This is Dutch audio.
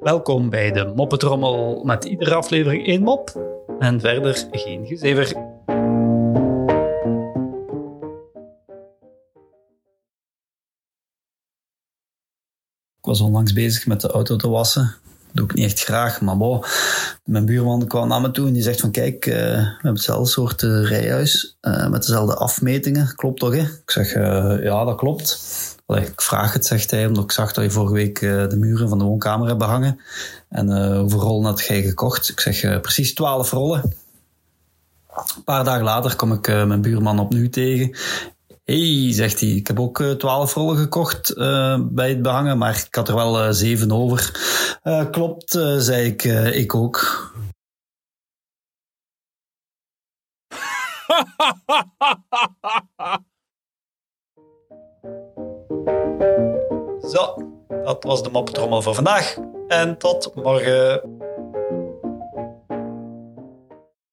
Welkom bij de Moppetrommel met iedere aflevering één mop en verder geen gezever. Ik was onlangs bezig met de auto te wassen. Dat doe ik niet echt graag, maar bon. Mijn buurman kwam naar me toe en die zegt van kijk, uh, we hebben hetzelfde soort uh, rijhuis uh, met dezelfde afmetingen. Klopt toch, hè? Ik zeg ja, dat klopt. Ik vraag het, zegt hij, omdat ik zag dat je vorige week de muren van de woonkamer hebt behangen. En hoeveel rollen had jij gekocht? Ik zeg precies 12 rollen. Een paar dagen later kom ik mijn buurman opnieuw tegen hey, zegt hij, ik heb ook uh, twaalf rollen gekocht uh, bij het behangen, maar ik had er wel uh, zeven over. klopt, zei ik, ik ook. Zo, dat was de moppetrommel voor vandaag. En tot morgen.